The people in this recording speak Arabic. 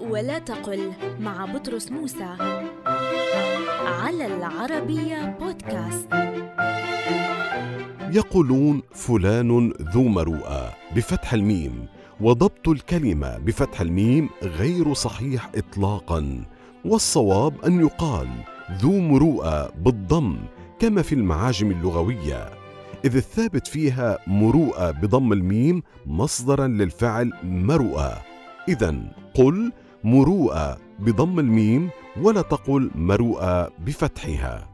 ولا تقل مع بطرس موسى على العربية بودكاست. يقولون فلان ذو مروءة بفتح الميم وضبط الكلمة بفتح الميم غير صحيح إطلاقا والصواب أن يقال ذو مروءة بالضم كما في المعاجم اللغوية إذ الثابت فيها مروءة بضم الميم مصدرا للفعل مروءة. إذا قل مروءة بضم الميم ولا تقل مروءة بفتحها.